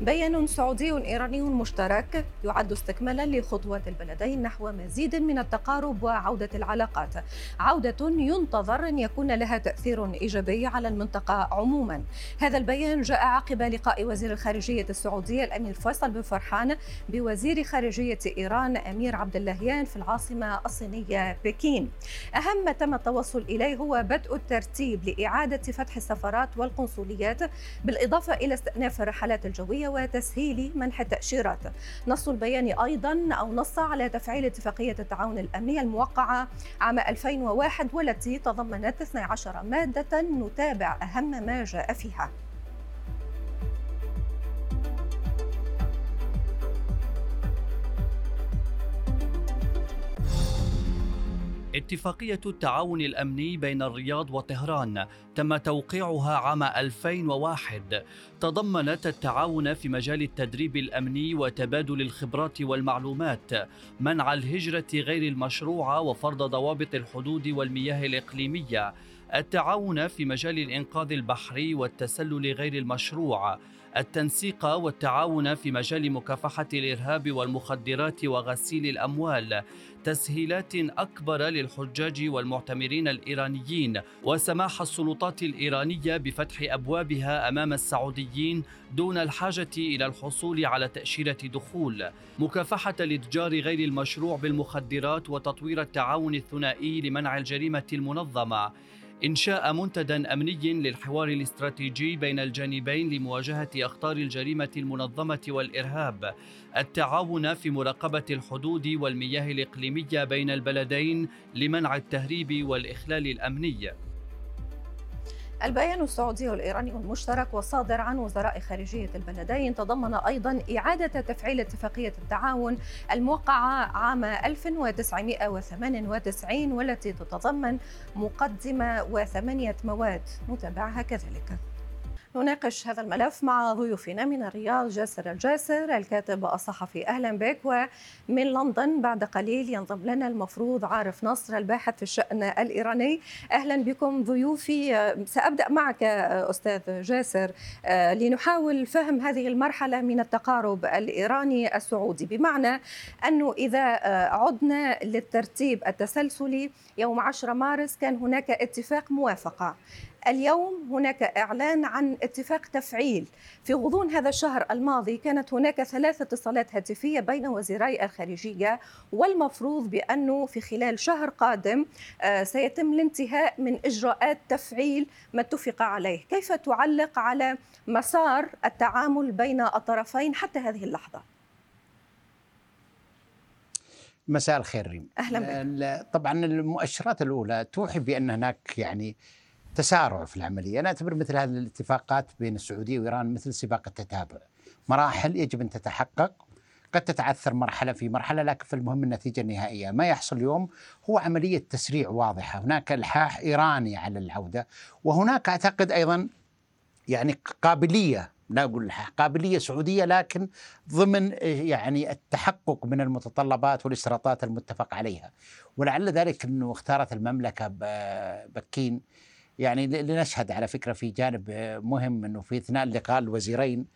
بيان سعودي إيراني مشترك يعد استكمالا لخطوات البلدين نحو مزيد من التقارب وعودة العلاقات. عودة ينتظر أن يكون لها تأثير إيجابي على المنطقة عموما. هذا البيان جاء عقب لقاء وزير الخارجية السعودية الأمير فيصل بن فرحان بوزير خارجية إيران أمير عبد اللهيان في العاصمة الصينية بكين. أهم ما تم التوصل إليه هو بدء الترتيب لإعادة فتح السفارات والقنصليات بالإضافة إلى استئناف الرحلات وتسهيل منح التأشيرات. نص البيان أيضا أو نص على تفعيل اتفاقية التعاون الأمني الموقعة عام 2001 والتي تضمنت 12 مادة نتابع أهم ما جاء فيها. اتفاقية التعاون الأمني بين الرياض وطهران تم توقيعها عام 2001 تضمنت التعاون في مجال التدريب الأمني وتبادل الخبرات والمعلومات منع الهجرة غير المشروعة وفرض ضوابط الحدود والمياه الإقليمية. التعاون في مجال الإنقاذ البحري والتسلل غير المشروع التنسيق والتعاون في مجال مكافحة الإرهاب والمخدرات وغسيل الأموال. تسهيلات أكبر للحجاج والمعتمرين الإيرانيين. وسماح السلطات الإيرانية بفتح أبوابها أمام السعوديين دون الحاجة إلى الحصول على تأشيرة دخول. مكافحة الإتجار غير المشروع بالمخدرات وتطوير التعاون الثنائي لمنع الجريمة المنظمة. إنشاء منتدى أمني للحوار الاستراتيجي بين الجانبين لمواجهة أخطار الجريمة المنظمة والإرهاب، التعاون في مراقبة الحدود والمياه الإقليمية بين البلدين لمنع التهريب والإخلال الأمني. البيان السعودي والإيراني المشترك والصادر عن وزراء خارجية البلدين تضمن أيضا إعادة تفعيل اتفاقية التعاون الموقعة عام 1998 والتي تتضمن مقدمة وثمانية مواد. نتابعها كذلك. نناقش هذا الملف مع ضيوفنا من الرياض جاسر الجاسر الكاتب الصحفي أهلا بك ومن لندن بعد قليل ينضم لنا المفروض عارف نصر الباحث في الشأن الإيراني. أهلا بكم ضيوفي. سأبدأ معك أستاذ جاسر. لنحاول فهم هذه المرحلة من التقارب الإيراني السعودي. بمعنى أنه إذا عدنا للترتيب التسلسلي يوم 10 مارس كان هناك اتفاق موافقة. اليوم هناك إعلان عن اتفاق تفعيل. في غضون هذا الشهر الماضي كانت هناك ثلاث اتصالات هاتفية بين وزيري الخارجية والمفروض بأنه في خلال شهر قادم سيتم الانتهاء من إجراءات تفعيل ما اتفق عليه، كيف تعلق على مسار التعامل بين الطرفين حتى هذه اللحظة؟ مساء الخير ريم. أهلا بك. طبعا المؤشرات الأولى توحي بأن هناك يعني تسارع في العملية. أنا أعتبر مثل هذه الاتفاقات بين السعودية وإيران مثل سباق التتابع. مراحل يجب أن تتحقق قد تتعثر مرحلة في مرحلة لكن في المهم النتيجة النهائية. ما يحصل اليوم هو عملية تسريع واضحة. هناك إلحاح إيراني على العودة وهناك أعتقد أيضا يعني قابلية لا أقول قابلية سعودية لكن ضمن يعني التحقق من المتطلبات والاشتراطات المتفق عليها. ولعل ذلك أنه اختارت المملكة بكين يعني لنشهد على فكرة في جانب مهم إنه في إثناء لقاء الوزيرين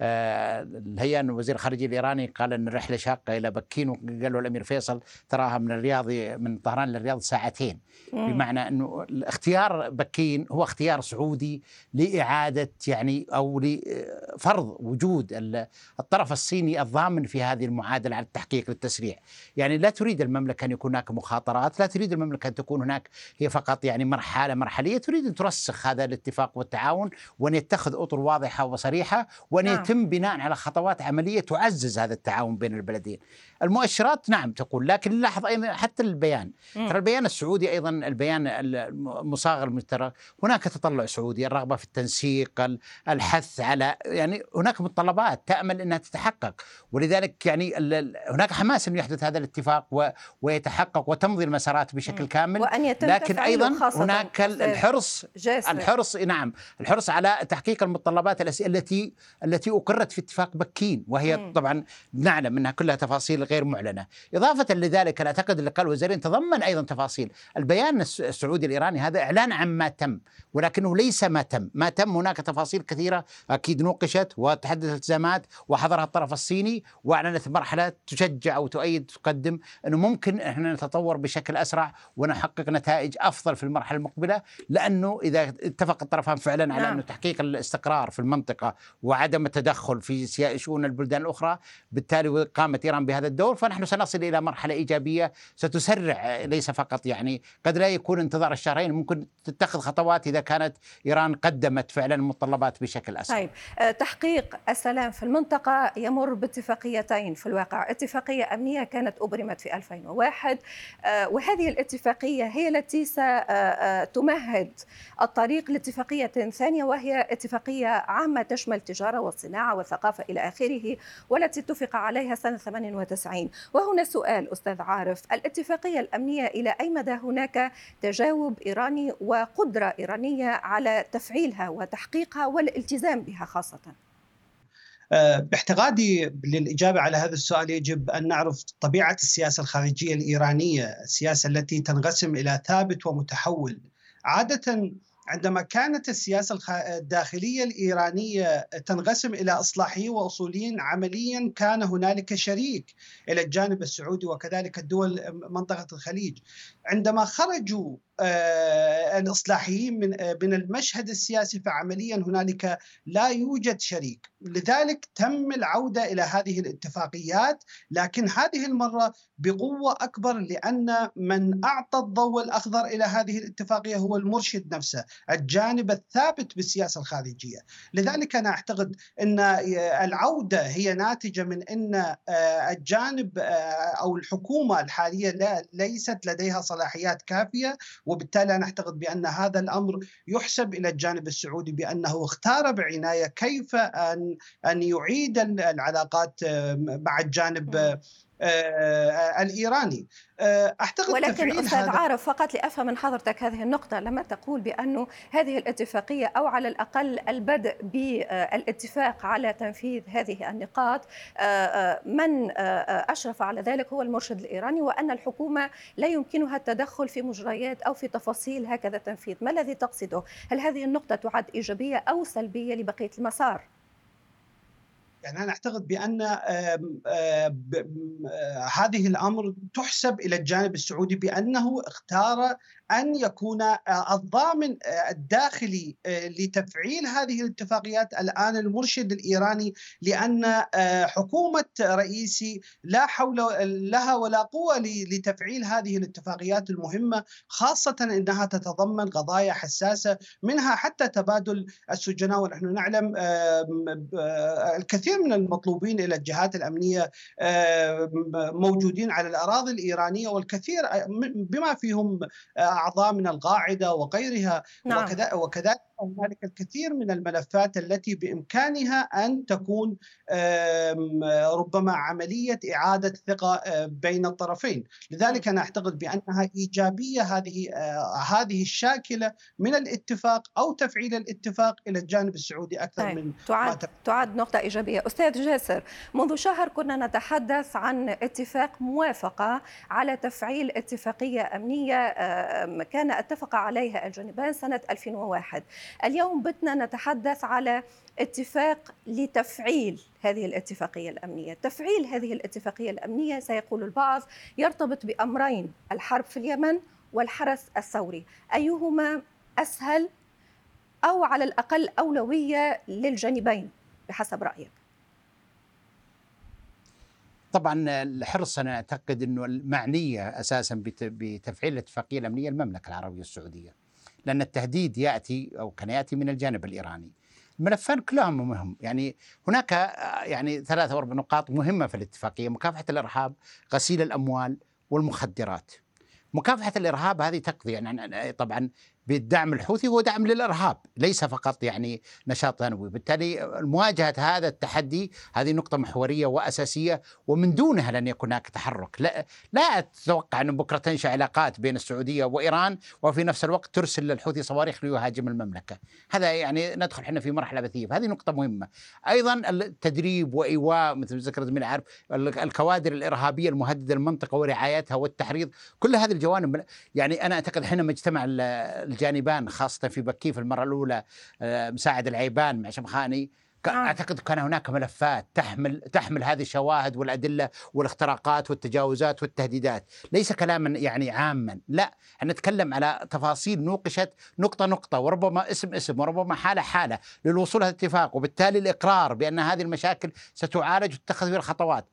الهيئه أن وزير الخارجيه الإيراني قال أن الرحلة شاقة إلى بكين وقال له الأمير فيصل تراها من الرياض من طهران للرياض ساعتين مم. بمعنى أنه اختيار بكين هو اختيار سعودي لإعادة يعني أو لفرض وجود الطرف الصيني الضامن في هذه المعادلة على التحقيق للتسريع، يعني لا تريد المملكة أن يكون هناك مخاطرات، لا تريد المملكة أن تكون هناك هي فقط يعني مرحلة مرحلية، تريد أن ترسخ هذا الاتفاق والتعاون وأن يتخذ أطر واضحة وصريحة وأن نعم. يتم بناء على خطوات عملية تعزز هذا التعاون بين البلدين. المؤشرات نعم تقول لكن نلاحظ أيضا حتى البيان. ترى البيان السعودي أيضا البيان المصاغر المشترك هناك تطلع سعودي الرغبة في التنسيق الحث على يعني هناك متطلبات تأمل إنها تتحقق. ولذلك يعني هناك حماس انه يحدث هذا الاتفاق ويتحقق وتمضي المسارات بشكل كامل. وأن يتم لكن أيضا هناك الحرص جاسر. الحرص نعم الحرص على تحقيق المتطلبات التي التي اقرت في اتفاق بكين وهي مم. طبعا نعلم إنها كلها تفاصيل غير معلنة، إضافة لذلك أنا اعتقد اللقاء الوزاريين تضمن أيضا تفاصيل، البيان الس- السعودي الإيراني هذا إعلان عن ما تم ولكنه ليس ما تم، ما تم هناك تفاصيل كثيرة أكيد نوقشت وتحدث التزامات وحضرها الطرف الصيني وأعلنت مرحلة تشجع أو تؤيد تقدم إنه ممكن إحنا نتطور بشكل أسرع ونحقق نتائج أفضل في المرحلة المقبلة لأنه إذا اتفق الطرفان فعلا على نعم. أنه تحقيق الاستقرار في المنطقة وعدم التدخل في سيا- شؤون البلدان الأخرى. بالتالي قامت إيران بهذا الدور. فنحن سنصل إلى مرحلة إيجابية. ستسرع ليس فقط يعني قد لا يكون انتظار الشهرين. ممكن تتخذ خطوات إذا كانت إيران قدمت فعلا المتطلبات بشكل أسرع. طيب آه، تحقيق السلام في المنطقة يمر باتفاقيتين في الواقع. اتفاقية أمنية كانت أبرمت في 2001 آه، وهذه الاتفاقية هي التي ستمهد الطريق لاتفاقية ثانية وهي اتفاقية عامة تشمل التجارة والصناعة والثقافة إلى آخره والتي اتفق عليها سنة 98 وهنا سؤال أستاذ عارف الاتفاقية الأمنية إلى أي مدى هناك تجاوب إيراني وقدرة إيرانية على تفعيلها وتحقيقها والالتزام بها خاصة؟ آه، باعتقادي للإجابة على هذا السؤال يجب أن نعرف طبيعة السياسة الخارجية الإيرانية السياسة التي تنقسم إلى ثابت ومتحول. عادة عندما كانت السياسة الداخلية الإيرانية تنقسم إلى إصلاحيين وأصوليين عمليا كان هنالك شريك إلى الجانب السعودي وكذلك الدول منطقة الخليج. عندما خرجوا آه، الإصلاحيين من آه، من المشهد السياسي فعمليا هنالك لا يوجد شريك. لذلك تم العودة إلى هذه الاتفاقيات لكن هذه المرة بقوة أكبر لأن من أعطى الضوء الأخضر إلى هذه الاتفاقية هو المرشد نفسه الجانب الثابت بالسياسة الخارجية. لذلك أنا أعتقد أن العودة هي ناتجة من آه، الجانب آه، أو الحكومة الحالية لا ليست لديها صلاحيات كافية وبالتالي أنا أعتقد بأن هذا الأمر يحسب إلى الجانب السعودي بأنه اختار بعناية كيف أن أن يعيد العلاقات آه، مع الجانب آه، الإيراني آه، أعتقد ولكن هذا عارف فقط لأفهم من حضرتك هذه النقطة لما تقول بأن هذه الاتفاقية أو على الأقل البدء بالاتفاق على تنفيذ هذه النقاط آه، من أشرف على ذلك هو المرشد الإيراني وأن الحكومة لا يمكنها التدخل في مجريات أو في تفاصيل هكذا تنفيذ ما الذي تقصده؟ هل هذه النقطة تعد إيجابية أو سلبية لبقية المسار؟ يعني أنا أعتقد بأن آم، آم، ب- م- آه، هذه الأمر تحسب إلى الجانب السعودي بأنه اختار أن يكون آه، الضامن آه، الداخلي لتفعيل هذه الاتفاقيات الآن المرشد الإيراني لأن آه، حكومة رئيسي لا حول لها ولا قوة ل- لتفعيل هذه الاتفاقيات المهمة خاصة أنها تتضمن قضايا حساسة منها حتى تبادل السجناء ونحن نعلم آم، آه، الكثير من المطلوبين إلى الجهات الأمنية آم، موجودين على الأراضي الإيرانية والكثير آه، بما فيهم آه، أعضاء من القاعدة وغيرها نعم. وكذلك هنالك الكثير من الملفات التي بإمكانها أن تكون ربما عملية إعادة ثقة آه، بين الطرفين، لذلك أنا أعتقد بأنها إيجابية هذه آه، هذه الشاكلة من الاتفاق أو تفعيل الاتفاق إلى الجانب السعودي أكثر طيب. من ما تعد تم. تعد نقطة إيجابية أستاذ جاسر منذ شهر كنا نتحدث عن اتفاق موافقة على تفعيل اتفاقية أمنية آم، كان أتفق عليها الجانبان سنة 2001 اليوم بدنا نتحدث على اتفاق لتفعيل هذه الاتفاقية الأمنية. تفعيل هذه الاتفاقية الأمنية سيقول البعض يرتبط بأمرين الحرب في اليمن والحرس الثوري. أيهما أسهل أو على الأقل أولوية للجانبين بحسب رأيك؟ طبعا الحرص أنا أعتقد إنه المعنية أساسا بت- بتفعيل الاتفاقية الأمنية المملكة العربية السعودية. لأن التهديد يأتي أو كان يأتي من الجانب الإيراني. الملفان كلهم مهم. يعني هناك آه، يعني ثلاث أو أربع نقاط مهمة في الاتفاقية. مكافحة الإرهاب غسيل الأموال والمخدرات. مكافحة الإرهاب هذه تقضي يعني عن- طبعا بالدعم الحوثي هو دعم للإرهاب ليس فقط يعني نشاط ثانوي. بالتالي مواجهة هذا التحدي هذه نقطة محورية وأساسية ومن دونها لن يكون هناك تحرك. لا لا أتوقع أن بكرة تنشأ علاقات بين السعودية وإيران وفي نفس الوقت ترسل للحوثي صواريخ ليهاجم المملكة. هذا يعني ندخل إحنا في مرحلة بثية. هذه نقطة مهمة. أيضا التدريب وإيواء مثل ذكر زميل عارف الكوادر الإرهابية المهددة للمنطقه ورعايتها والتحريض كل هذه الجوانب يعني أنا أعتقد حينما اجتمع الجانبان خاصة في بكي في المرة الأولى آه، مساعد العيبان مع شمخاني آه. أعتقد كان هناك ملفات تحمل تحمل هذه الشواهد والأدلة والاختراقات والتجاوزات والتهديدات، ليس كلاما يعني عاما، لا، نتكلم على تفاصيل نوقشت نقطة نقطة وربما اسم اسم وربما حالة حالة للوصول إلى اتفاق وبالتالي الإقرار بأن هذه المشاكل ستعالج وتتخذ فيها الخطوات.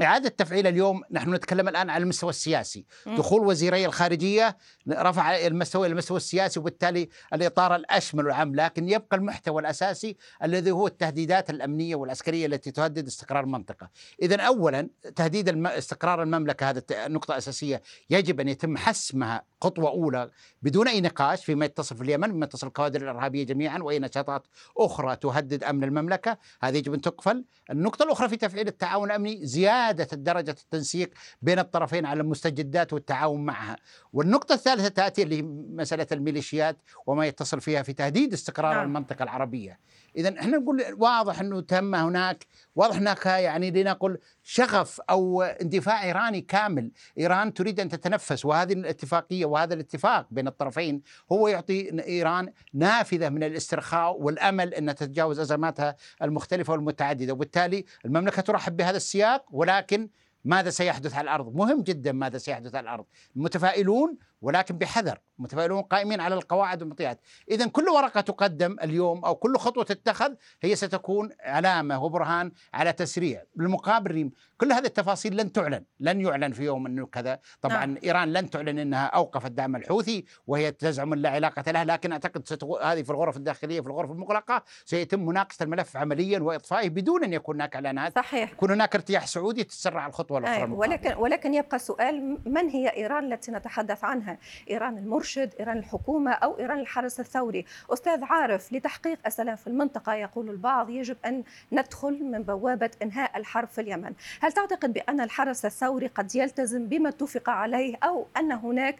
إعادة تفعيل اليوم نحن نتكلم الآن على المستوى السياسي. مم. دخول وزيري الخارجية رفع المستوى إلى المستوى السياسي وبالتالي الإطار الأشمل والعام لكن يبقى المحتوى الأساسي الذي هو التهديدات الأمنية والعسكرية التي تهدد استقرار المنطقة. إذا أولا تهديد الم... استقرار المملكة هذا الت- نقطة أساسية يجب أن يتم حسمها خطوة أولى بدون أي نقاش فيما يتصل في اليمن بما يتصل الكوادر الإرهابية جميعا وأي نشاطات أخرى تهدد أمن المملكة. هذه يجب أن تقفل. النقطة الأخرى في تفعيل التعاون الأمني زيادة درجة التنسيق بين الطرفين على المستجدات والتعاون معها. والنقطة الثالثة تأتي اللي مسألة الميليشيات وما يتصل فيها في تهديد استقرار نعم. المنطقة العربية. إذا إحنا نقول واضح أنه تم هناك واضح هناك يعني لنقل شغف أو اندفاع إيراني كامل. إيران تريد أن تتنفس وهذه الاتفاقية وهذا الاتفاق بين الطرفين هو يعطي إيران نافذة من الاسترخاء والأمل أن تتجاوز أزماتها المختلفة والمتعددة. وبالتالي المملكة ترحب بهذا السياق ولكن ماذا سيحدث على الأرض؟ مهم جدا ماذا سيحدث على الأرض. متفائلون ولكن بحذر متفائلون قائمين على القواعد والمطيات إذا كل ورقة تقدم اليوم أو كل خطوة تتخذ هي ستكون علامة وبرهان على تسريع بالمقابل ريم كل هذه التفاصيل لن تعلن لن يعلن في يوم أنه كذا طبعا نعم. إيران لن تعلن أنها أوقفت دعم الحوثي وهي تزعم لا علاقة لها لكن أعتقد ستكون هذه في الغرف الداخلية في الغرف المغلقة سيتم مناقشة الملف عمليا وإطفائه بدون أن يكون هناك إعلانات صحيح يكون هناك ارتياح سعودي تتسرع الخطوة الأخرى. ولكن ولكن يبقى سؤال من هي إيران التي نتحدث عنها؟ إيران المرشد، إيران الحكومة أو إيران الحرس الثوري؟ أستاذ عارف لتحقيق السلام في المنطقة يقول البعض يجب أن ندخل من بوابة إنهاء الحرب في اليمن، هل تعتقد بأن الحرس الثوري قد يلتزم بما اتفق عليه أو أن هناك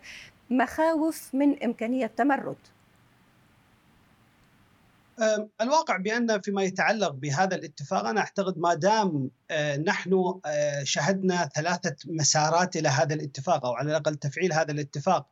مخاوف من إمكانية تمرد؟ الواقع بأن فيما يتعلق بهذا الاتفاق أنا أعتقد ما دام آه، نحن آه، شهدنا ثلاثة مسارات إلى هذا الاتفاق أو على الأقل تفعيل هذا الاتفاق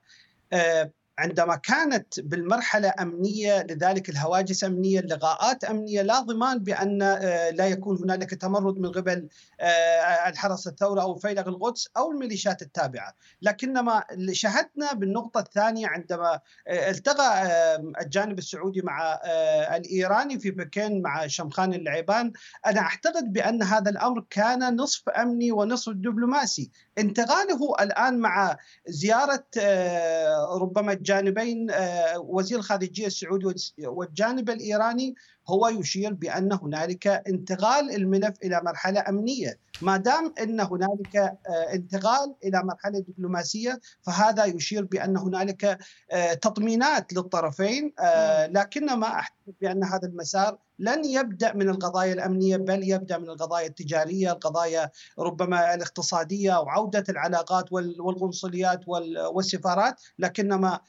آه، عندما كانت بالمرحلة أمنية لذلك الهواجس أمنية اللقاءات أمنية لا ضمان بأن آه، لا يكون هنالك تمرد من قبل آه، الحرس الثوري أو فيلق القدس أو الميليشيات التابعة. لكنما شهدنا بالنقطة الثانية عندما آه، التقى الجانب السعودي مع الإيراني في بكين مع شمخان العيبان أنا أعتقد بأن هذا الأمر كان نصف أمني ونصف دبلوماسي. انتقاله الآن مع زيارة آه، ربما الجانبين آه، وزير الخارجية السعودي والجانب الإيراني هو يشير بأن هنالك انتقال الملف إلى مرحلة أمنية. ما دام إن هنالك آه، انتقال إلى مرحلة دبلوماسية فهذا يشير بأن هنالك آه، تطمينات للطرفين. آه، لكنما اعتقد بأن هذا المسار لن يبدأ من القضايا الأمنية بل يبدأ من القضايا التجارية، القضايا ربما الاقتصادية وعودة العلاقات وال- والقنصليات وال- والسفارات، لكنما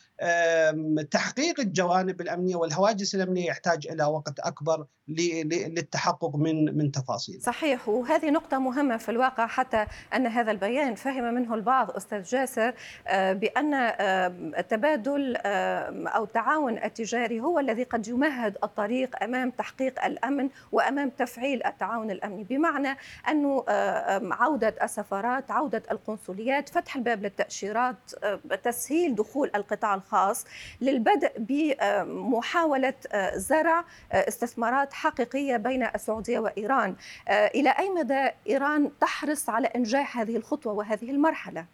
تحقيق الجوانب الأمنية والهواجس الأمنية يحتاج إلى وقت أكبر للتحقق من من تفاصيل. صحيح وهذه نقطة مهمة في الواقع حتى أن هذا البيان فهم منه البعض أستاذ جاسر آه، بأن آه، التبادل آه، أو التعاون التجاري هو الذي قد يمهد الطريق أمام تحقيق الأمن وأمام تفعيل التعاون الأمني بمعنى آم، عودة السفارات عودة القنصليات فتح الباب للتأشيرات آه، تسهيل دخول القطاع الخاص للبدء بمحاولة آه، زرع استثمارات حقيقية بين السعودية وإيران آه، إلى أي مدى إيران تحرص على إنجاح هذه الخطوة وهذه المرحلة؟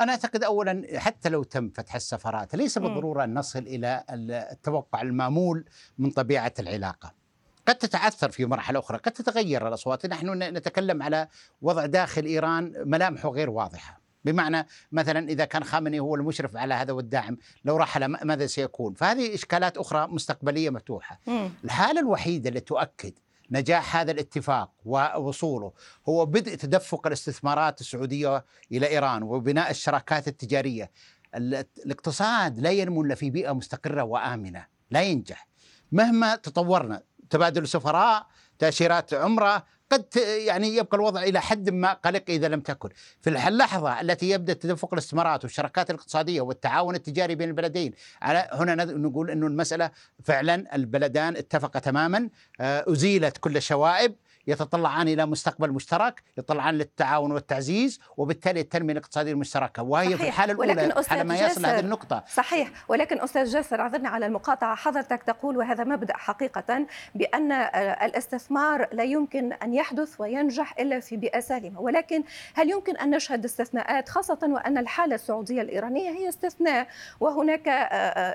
أنا أعتقد أولا حتى لو تم فتح السفارات ليس. بالضرورة أن نصل إلى التوقع المأمول من طبيعة العلاقة قد تتعثر في مرحلة أخرى قد تتغير الأصوات نحن نتكلم على وضع داخل إيران ملامحه غير واضحة بمعنى مثلا إذا كان خامنئي هو المشرف على هذا والداعم لو رحل ماذا سيكون؟ فهذه إشكالات أخرى مستقبلية مفتوحة. مم. الحالة الوحيدة اللي تؤكد نجاح هذا الاتفاق ووصوله هو بدء تدفق الاستثمارات السعودية إلى إيران وبناء الشراكات التجارية. ال- الاقتصاد لا ينمو إلا في بيئة مستقرة وآمنة لا ينجح. مهما تطورنا تبادل سفراء تأشيرات عمرة قد يعني يبقى الوضع إلى حد ما قلق إذا لم تكن. في اللحظة التي يبدأ تدفق الاستثمارات والشراكات الاقتصادية والتعاون التجاري بين البلدين على هنا نقول إنه المسألة فعلا البلدان اتفقا تماما آه، أزيلت كل الشوائب يتطلعان إلى مستقبل مشترك يتطلعان للتعاون والتعزيز وبالتالي التنمية الاقتصاديه المشتركة. وهي في صحيح. الحالة ولكن الاولى على ما يصل هذه النقطة. صحيح. ولكن أستاذ جاسر أعذرني على المقاطعة. حضرتك تقول وهذا مبدأ حقيقة بأن آه، الاستثمار لا يمكن أن يحدث وينجح إلا في بيئة سالمة. ولكن هل يمكن أن نشهد استثناءات خاصة وأن الحالة السعودية الإيرانية هي استثناء وهناك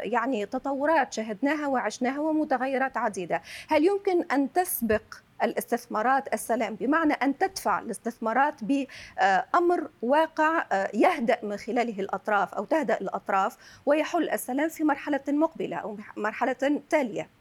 يعني تطورات شهدناها وعشناها ومتغيرات عديدة. هل يمكن أن تسبق الاستثمارات السلام بمعنى أن تدفع الاستثمارات بأمر واقع آه، يهدأ من خلاله الأطراف أو تهدأ الأطراف ويحل السلام في مرحلة مقبلة أو مرحلة تالية.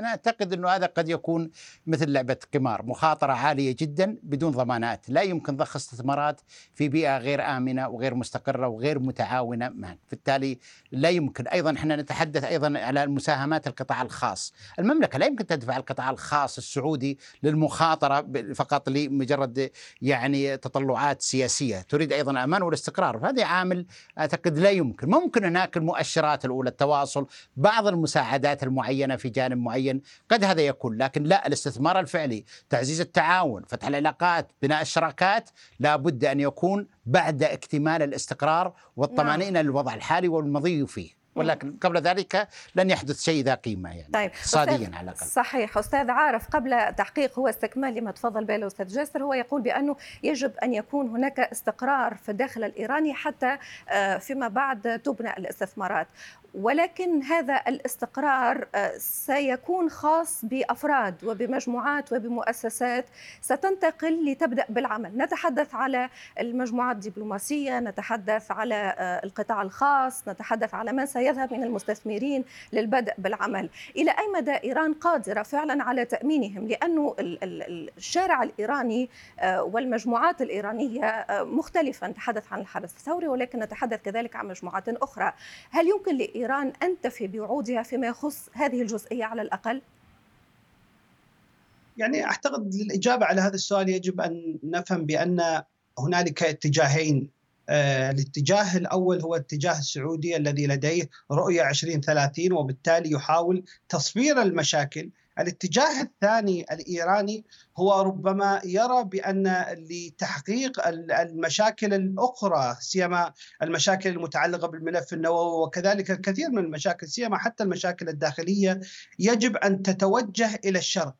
أنا أعتقد أنه هذا قد يكون مثل لعبة قمار مخاطرة عالية جدا بدون ضمانات. لا يمكن ضخ استثمارات في بيئة غير آمنة وغير مستقرة وغير متعاونة معا. بالتالي لا يمكن. أيضا إحنا نتحدث أيضا على مساهمات القطاع الخاص. المملكة لا يمكن تدفع القطاع الخاص السعودي للمخاطرة ب- فقط لمجرد يعني تطلعات سياسية. تريد أيضا الأمان والاستقرار. فهذا عامل أعتقد لا يمكن. ممكن هناك المؤشرات الأولى التواصل بعض المساعدات المعينة في جانب معين قد هذا يكون. لكن لا الاستثمار الفعلي تعزيز التعاون فتح العلاقات بناء الشراكات لا بد أن يكون بعد اكتمال الاستقرار والطمأنينة للوضع الحالي والمضي فيه. ولكن قبل ذلك لن يحدث شيء ذا قيمة يعني طيب اقتصاديا على الأقل. صحيح. أستاذ عارف قبل تحقيق هو استكمال لما تفضل به الأستاذ جاسر هو يقول بأنه يجب أن يكون هناك استقرار في الداخل الإيراني حتى آه، فيما بعد تبنى الاستثمارات. ولكن هذا الاستقرار آه، سيكون خاص بأفراد وبمجموعات وبمؤسسات ستنتقل لتبدأ بالعمل، نتحدث على المجموعات الدبلوماسية، نتحدث على آه، القطاع الخاص، نتحدث على من سيذهب من المستثمرين للبدء بالعمل، إلى أي مدى إيران قادرة فعلا على تأمينهم؟ لأنه ال- ال- الشارع الإيراني آه، والمجموعات الإيرانية مختلفة، نتحدث عن الحدث الثوري ولكن نتحدث كذلك عن مجموعات أخرى، هل يمكن لإيران أن تفي بوعودها فيما يخص هذه الجزئية على الأقل؟ يعني أعتقد للاجابه على هذا السؤال يجب أن نفهم بأن هنالك اتجاهين آه، الاتجاه الأول هو الاتجاه السعودي الذي لديه رؤية 2030 وبالتالي يحاول تصفير المشاكل الاتجاه الثاني الإيراني هو ربما يرى بأن لتحقيق ال- المشاكل الأخرى سيما المشاكل المتعلقة بالملف النووي وكذلك الكثير من المشاكل سيما حتى المشاكل الداخلية يجب أن تتوجه إلى الشرق.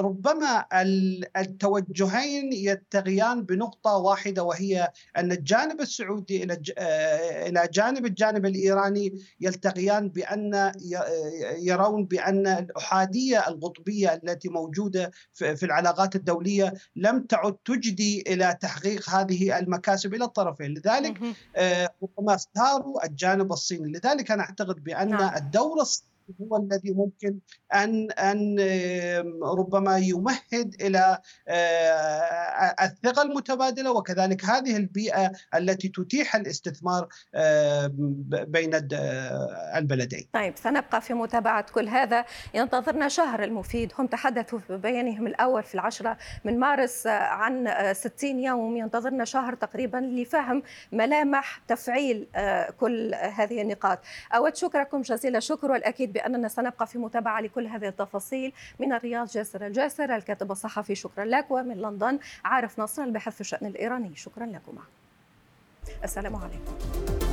ربما ال- التوجهين يتغيان بنقطة واحدة وهي أن الجانب السعودي إلى ج- آ، إلى جانب الجانب الإيراني يلتقيان بأن ي- يرون بأن الأحادية القطبية التي موجودة في العلاقات الدولية لم تعد تجدي إلى تحقيق هذه المكاسب إلى الطرفين لذلك. آه، ربما اختاروا الجانب الصيني لذلك أنا أعتقد بأن نعم. نعم. الدور الصيني هو الذي ممكن أن أن ربما يمهد إلى آه، الثقة المتبادلة وكذلك هذه البيئة التي تتيح الاستثمار بين آه، البلدين. طيب سنبقى في متابعة كل هذا. ينتظرنا شهر المفيد. هم تحدثوا في بيانهم الأول في العشرة من مارس آه، عن آه، 60 يوم. ينتظرنا شهر تقريبا لفهم ملامح تفعيل كل هذه النقاط. أود شكركم جزيل الشكر والأكيد بأننا سنبقى في متابعة لكل هذه التفاصيل من الرياض جاسر الجاسر الكاتب الصحفي شكرا لك ومن لندن عارف نصر الباحث في الشأن الإيراني شكرا لكما. السلام عليكم.